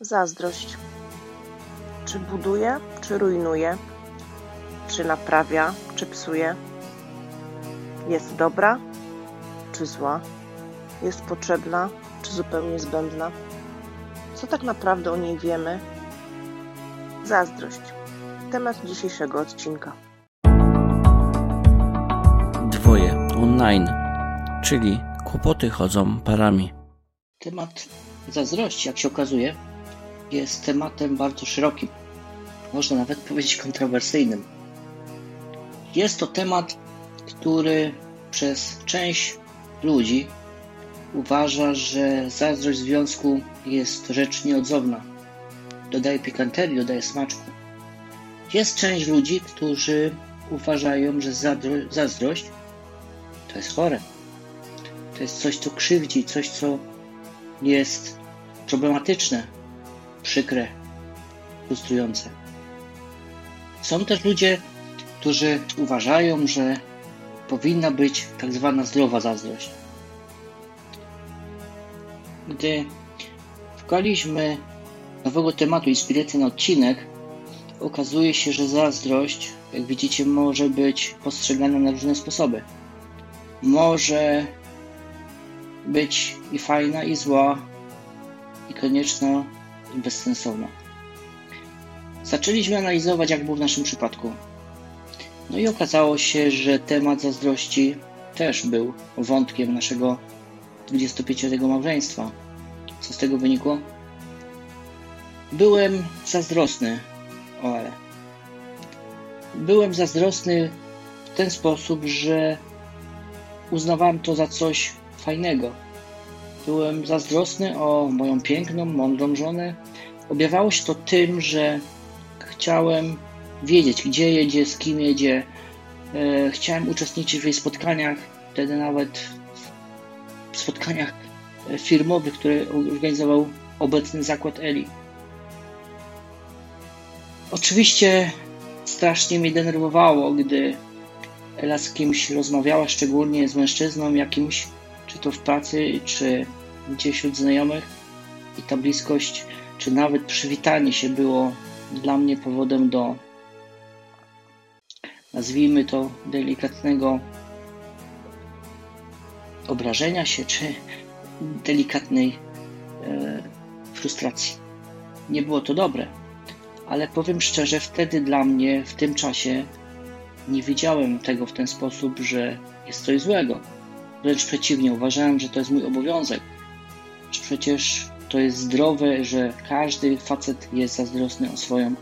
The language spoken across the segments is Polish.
Zazdrość. Czy buduje, czy rujnuje? Czy naprawia, czy psuje? Jest dobra, czy zła? Jest potrzebna, czy zupełnie zbędna? Co tak naprawdę o niej wiemy? Zazdrość. Temat dzisiejszego odcinka. Dwoje online, czyli kłopoty chodzą parami. Temat zazdrości, jak się okazuje, jest tematem bardzo szerokim, można nawet powiedzieć kontrowersyjnym. Jest to temat, który przez część ludzi uważa, że zazdrość związku jest rzecz nieodzowna. Dodaje pikanterii, dodaje smaczku. Jest część ludzi, którzy uważają, że zazdrość to jest chore. To jest coś, co krzywdzi, coś, co jest problematyczne, przykre, frustrujące. Są też ludzie, którzy uważają, że powinna być tak zwana zdrowa zazdrość. Gdy szukaliśmy nowego tematu inspiracji na odcinek, okazuje się, że zazdrość, jak widzicie, może być postrzegana na różne sposoby. Może być i fajna, i zła, i konieczna, i bezsensowna. Zaczęliśmy analizować, jak było w naszym przypadku. No i okazało się, że temat zazdrości też był wątkiem naszego 25-letniego małżeństwa. Co z tego wynikło? Byłem zazdrosny o Ale. Byłem zazdrosny w ten sposób, że uznawałem to za coś fajnego. Byłem zazdrosny o moją piękną, mądrą żonę. Objawiało się to tym, że chciałem wiedzieć, gdzie jedzie, z kim jedzie. E, chciałem uczestniczyć w jej spotkaniach, wtedy nawet w spotkaniach firmowych, które organizował obecny zakład Eli. Oczywiście strasznie mnie denerwowało, gdy Ela z kimś rozmawiała, szczególnie z mężczyzną jakimś, czy to w pracy, czy gdzieś wśród znajomych i ta bliskość, czy nawet przywitanie się było dla mnie powodem do nazwijmy to delikatnego obrażenia się, czy delikatnej e, frustracji. Nie było to dobre, ale powiem szczerze, wtedy dla mnie, w tym czasie, nie widziałem tego w ten sposób, że jest coś złego. Wręcz przeciwnie, uważałem, że to jest mój obowiązek. Przecież to jest zdrowe, że każdy facet jest zazdrosny o swoją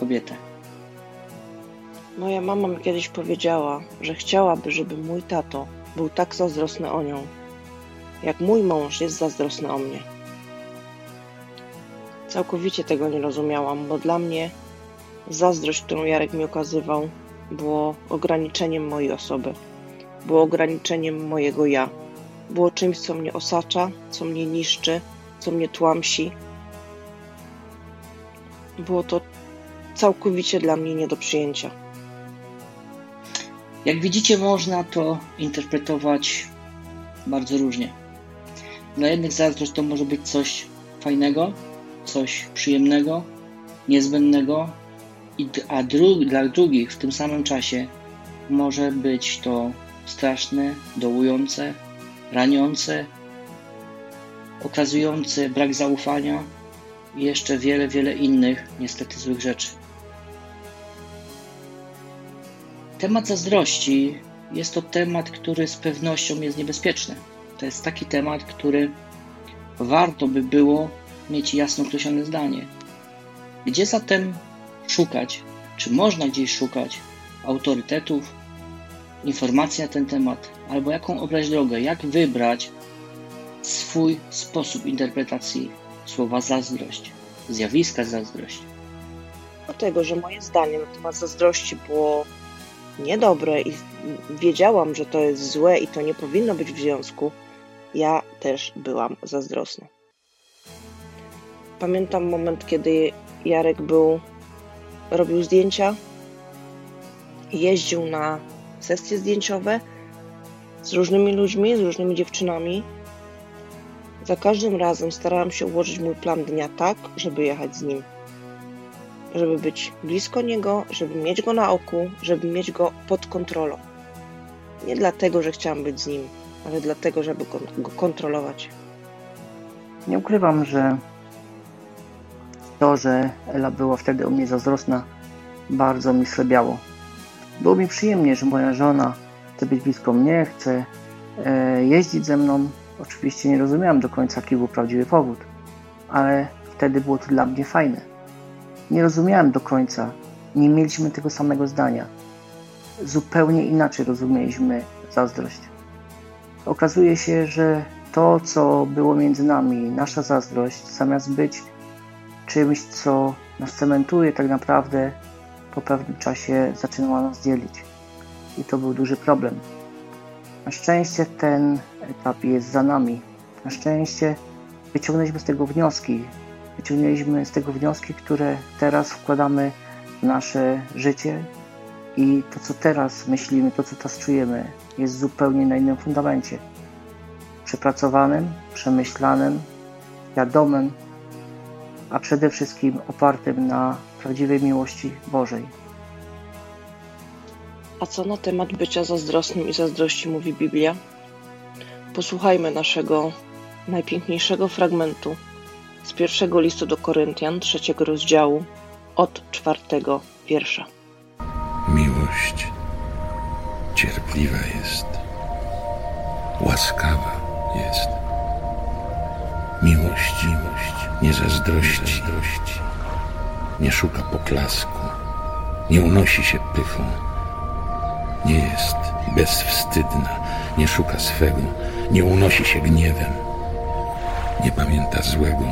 kobietę. Moja mama mi kiedyś powiedziała, że chciałaby, żeby mój tato był tak zazdrosny o nią, jak mój mąż jest zazdrosny o mnie. Całkowicie tego nie rozumiałam, bo dla mnie zazdrość, którą Jarek mi okazywał, było ograniczeniem mojej osoby, było ograniczeniem mojego ja, było czymś, co mnie osacza, co mnie niszczy, co mnie tłamsi. Było to całkowicie dla mnie nie do przyjęcia. Jak widzicie, można to interpretować bardzo różnie. Dla jednych zazdrość to może być coś fajnego, coś przyjemnego, niezbędnego, a dru dla drugich w tym samym czasie może być to straszne, dołujące, raniące, okazujące brak zaufania i jeszcze wiele, wiele innych niestety złych rzeczy. Temat zazdrości jest to temat, który z pewnością jest niebezpieczny. To jest taki temat, który warto by było mieć jasno określone zdanie. Gdzie zatem szukać? Czy można gdzieś szukać autorytetów, informacji na ten temat, albo jaką obrać drogę, jak wybrać swój sposób interpretacji słowa zazdrość, zjawiska zazdrość? Dlatego, że moje zdanie na temat zazdrości było niedobre i wiedziałam, że to jest złe i to nie powinno być w związku, ja też byłam zazdrosna. Pamiętam moment, kiedy Jarek był, robił zdjęcia, jeździł na sesje zdjęciowe z różnymi ludźmi, z różnymi dziewczynami. Za każdym razem starałam się ułożyć mój plan dnia tak, żeby jechać z nim. Żeby być blisko niego, żeby mieć go na oku, żeby mieć go pod kontrolą. Nie dlatego, że chciałam być z nim, ale dlatego, żeby go, kontrolować. Nie ukrywam, że to, że Ela była wtedy o mnie zazdrosna, bardzo mi schlebiało. Było mi przyjemnie, że moja żona chce być blisko mnie, chce e, jeździć ze mną. Oczywiście nie rozumiałem do końca, jaki był prawdziwy powód, ale wtedy było to dla mnie fajne. Nie rozumiałem do końca, nie mieliśmy tego samego zdania. Zupełnie inaczej rozumieliśmy zazdrość. Okazuje się, że to, co było między nami, nasza zazdrość, zamiast być czymś, co nas cementuje, tak naprawdę po pewnym czasie zaczynała nas dzielić. I to był duży problem. Na szczęście ten etap jest za nami. Na szczęście wyciągnęliśmy z tego wnioski. Wyciągnęliśmy z tego wnioski, które teraz wkładamy w nasze życie i to, co teraz myślimy, to, co teraz czujemy, jest zupełnie na innym fundamencie. Przepracowanym, przemyślanym, wiadomym, a przede wszystkim opartym na prawdziwej miłości Bożej. A co na temat bycia zazdrosnym i zazdrości mówi Biblia? Posłuchajmy naszego najpiękniejszego fragmentu z pierwszego listu do Koryntian, trzeciego rozdziału, od czwartego wiersza. Miłość cierpliwa jest, łaskawa jest. Miłość, miłość nie zazdrości, nie szuka poklasku, nie unosi się pychą, nie jest bezwstydna, nie szuka swego, nie unosi się gniewem, nie pamięta złego,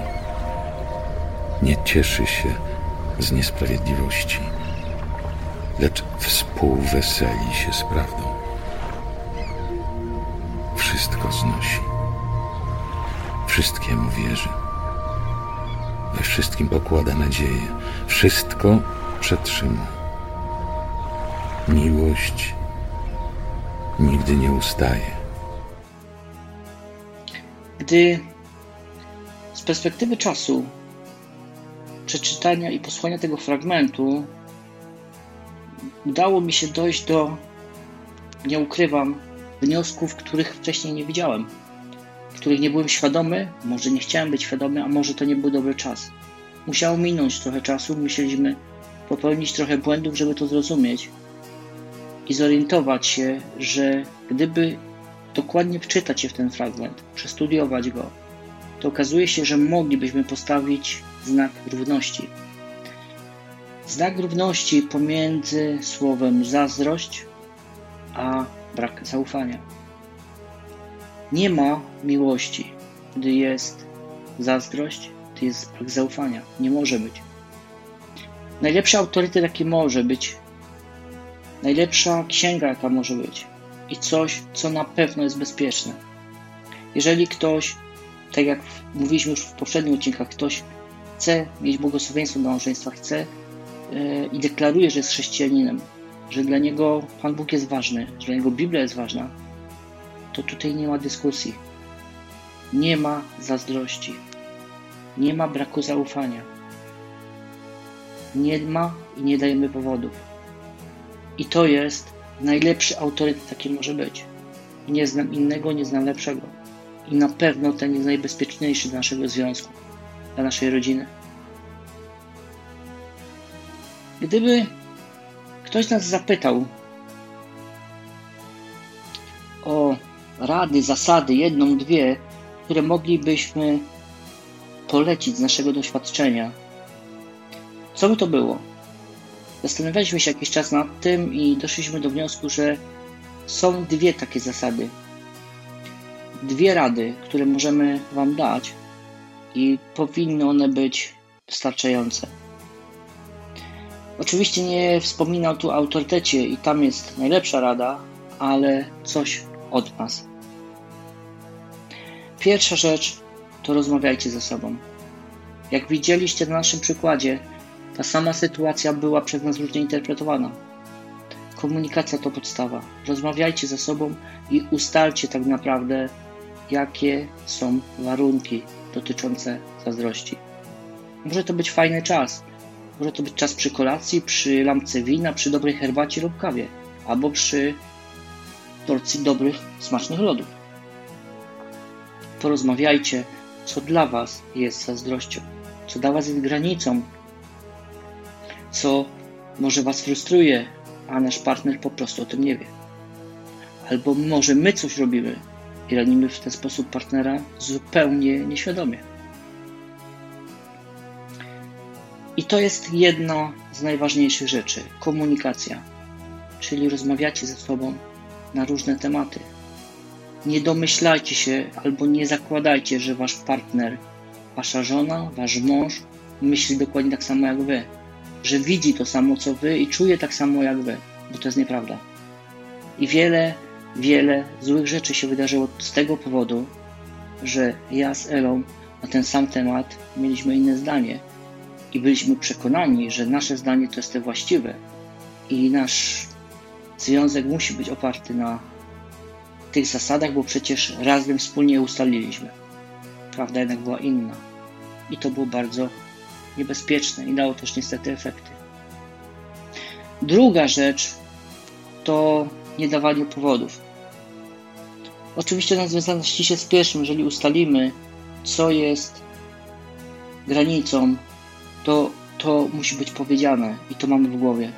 nie cieszy się z niesprawiedliwości, lecz współweseli się z prawdą. Wszystko znosi, wszystkiemu wierzy wszystkim pokłada nadzieję, wszystko przetrzyma. Miłość nigdy nie ustaje. Gdy z perspektywy czasu przeczytania i posłania tego fragmentu udało mi się dojść do, nie ukrywam, wniosków, których wcześniej nie widziałem których nie byłem świadomy, może nie chciałem być świadomy, a może to nie był dobry czas. Musiało minąć trochę czasu, musieliśmy popełnić trochę błędów, żeby to zrozumieć i zorientować się, że gdyby dokładnie wczytać się w ten fragment, przestudiować go, to okazuje się, że moglibyśmy postawić znak równości. Znak równości pomiędzy słowem zazdrość a brak zaufania. Nie ma miłości, gdy jest zazdrość, gdy jest brak zaufania. Nie może być. Najlepszy autorytet, jaki może być, najlepsza księga, jaka może być i coś, co na pewno jest bezpieczne. Jeżeli ktoś, tak jak mówiliśmy już w poprzednich odcinkach, ktoś chce mieć błogosławieństwo do małżeństwa, chce yy, i deklaruje, że jest chrześcijaninem, że dla niego Pan Bóg jest ważny, że dla niego Biblia jest ważna, to tutaj nie ma dyskusji. Nie ma zazdrości. Nie ma braku zaufania. Nie ma i nie dajemy powodów. I to jest najlepszy autorytet, jaki może być. Nie znam innego, nie znam lepszego. I na pewno ten jest najbezpieczniejszy dla naszego związku, dla naszej rodziny. Gdyby ktoś nas zapytał rady, zasady, jedną, dwie, które moglibyśmy polecić z naszego doświadczenia, co by to było? Zastanawialiśmy się jakiś czas nad tym i doszliśmy do wniosku, że są dwie takie zasady. Dwie rady, które możemy Wam dać i powinny one być wystarczające. Oczywiście nie wspominał tu autorytecie i tam jest najlepsza rada, ale coś od nas. Pierwsza rzecz to rozmawiajcie ze sobą. Jak widzieliście na naszym przykładzie, ta sama sytuacja była przez nas różnie interpretowana. Komunikacja to podstawa. Rozmawiajcie ze sobą i ustalcie tak naprawdę, jakie są warunki dotyczące zazdrości. Może to być fajny czas. Może to być czas przy kolacji, przy lampce wina, przy dobrej herbacie lub kawie, albo przy porcji dobrych, smacznych lodów. Porozmawiajcie, co dla Was jest zazdrością, co dla Was jest granicą, co może Was frustruje, a nasz partner po prostu o tym nie wie. Albo może my coś robimy i ranimy w ten sposób partnera zupełnie nieświadomie. I to jest jedna z najważniejszych rzeczy komunikacja, czyli rozmawiacie ze sobą na różne tematy. Nie domyślajcie się albo nie zakładajcie, że wasz partner, wasza żona, wasz mąż myśli dokładnie tak samo jak wy, że widzi to samo co wy i czuje tak samo jak wy, bo to jest nieprawda. I wiele, wiele złych rzeczy się wydarzyło z tego powodu, że ja z Elą na ten sam temat mieliśmy inne zdanie i byliśmy przekonani, że nasze zdanie to jest te właściwe i nasz związek musi być oparty na tych zasadach, bo przecież razem wspólnie ustaliliśmy. Prawda jednak była inna. I to było bardzo niebezpieczne i dało też niestety efekty. Druga rzecz to nie dawanie powodów. Oczywiście na związności się z pierwszym, jeżeli ustalimy, co jest granicą, to to musi być powiedziane i to mamy w głowie.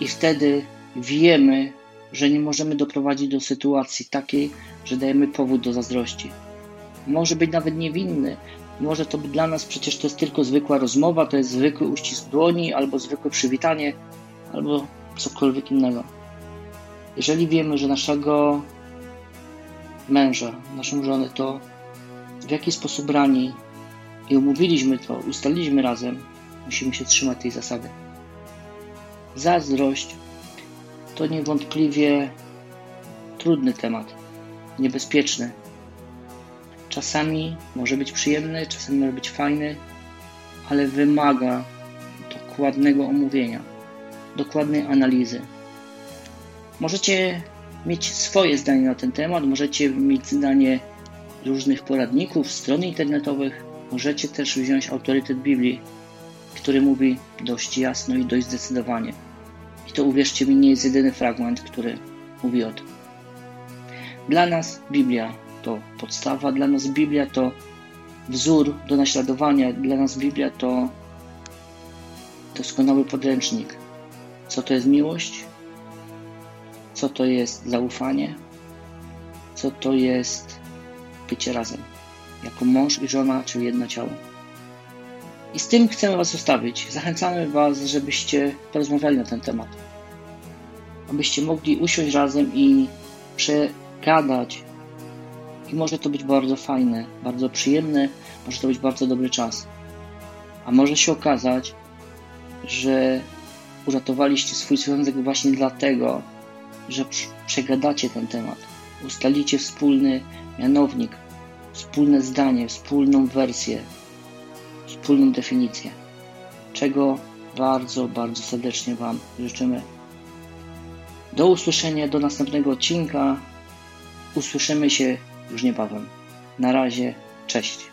I wtedy wiemy, że nie możemy doprowadzić do sytuacji takiej, że dajemy powód do zazdrości. Może być nawet niewinny, może to dla nas przecież to jest tylko zwykła rozmowa, to jest zwykły uścisk dłoni, albo zwykłe przywitanie, albo cokolwiek innego. Jeżeli wiemy, że naszego męża, naszą żonę to w jakiś sposób rani i umówiliśmy to, ustaliliśmy razem, musimy się trzymać tej zasady. Zazdrość to niewątpliwie trudny temat, niebezpieczny. Czasami może być przyjemny, czasami może być fajny, ale wymaga dokładnego omówienia, dokładnej analizy. Możecie mieć swoje zdanie na ten temat, możecie mieć zdanie różnych poradników, stron internetowych, możecie też wziąć autorytet Biblii, który mówi dość jasno i dość zdecydowanie. I to uwierzcie mi, nie jest jedyny fragment, który mówi o tym. Dla nas Biblia to podstawa, dla nas Biblia to wzór do naśladowania, dla nas Biblia to doskonały podręcznik. Co to jest miłość? Co to jest zaufanie? Co to jest bycie razem? Jako mąż i żona, czyli jedno ciało. I z tym chcemy Was zostawić. Zachęcamy Was, żebyście porozmawiali na ten temat. Abyście mogli usiąść razem i przegadać. I może to być bardzo fajne, bardzo przyjemne, może to być bardzo dobry czas. A może się okazać, że uratowaliście swój związek właśnie dlatego, że przegadacie ten temat. Ustalicie wspólny mianownik, wspólne zdanie, wspólną wersję, wspólną definicję, czego bardzo, bardzo serdecznie Wam życzymy. Do usłyszenia, do następnego odcinka. Usłyszymy się już niebawem. Na razie, cześć.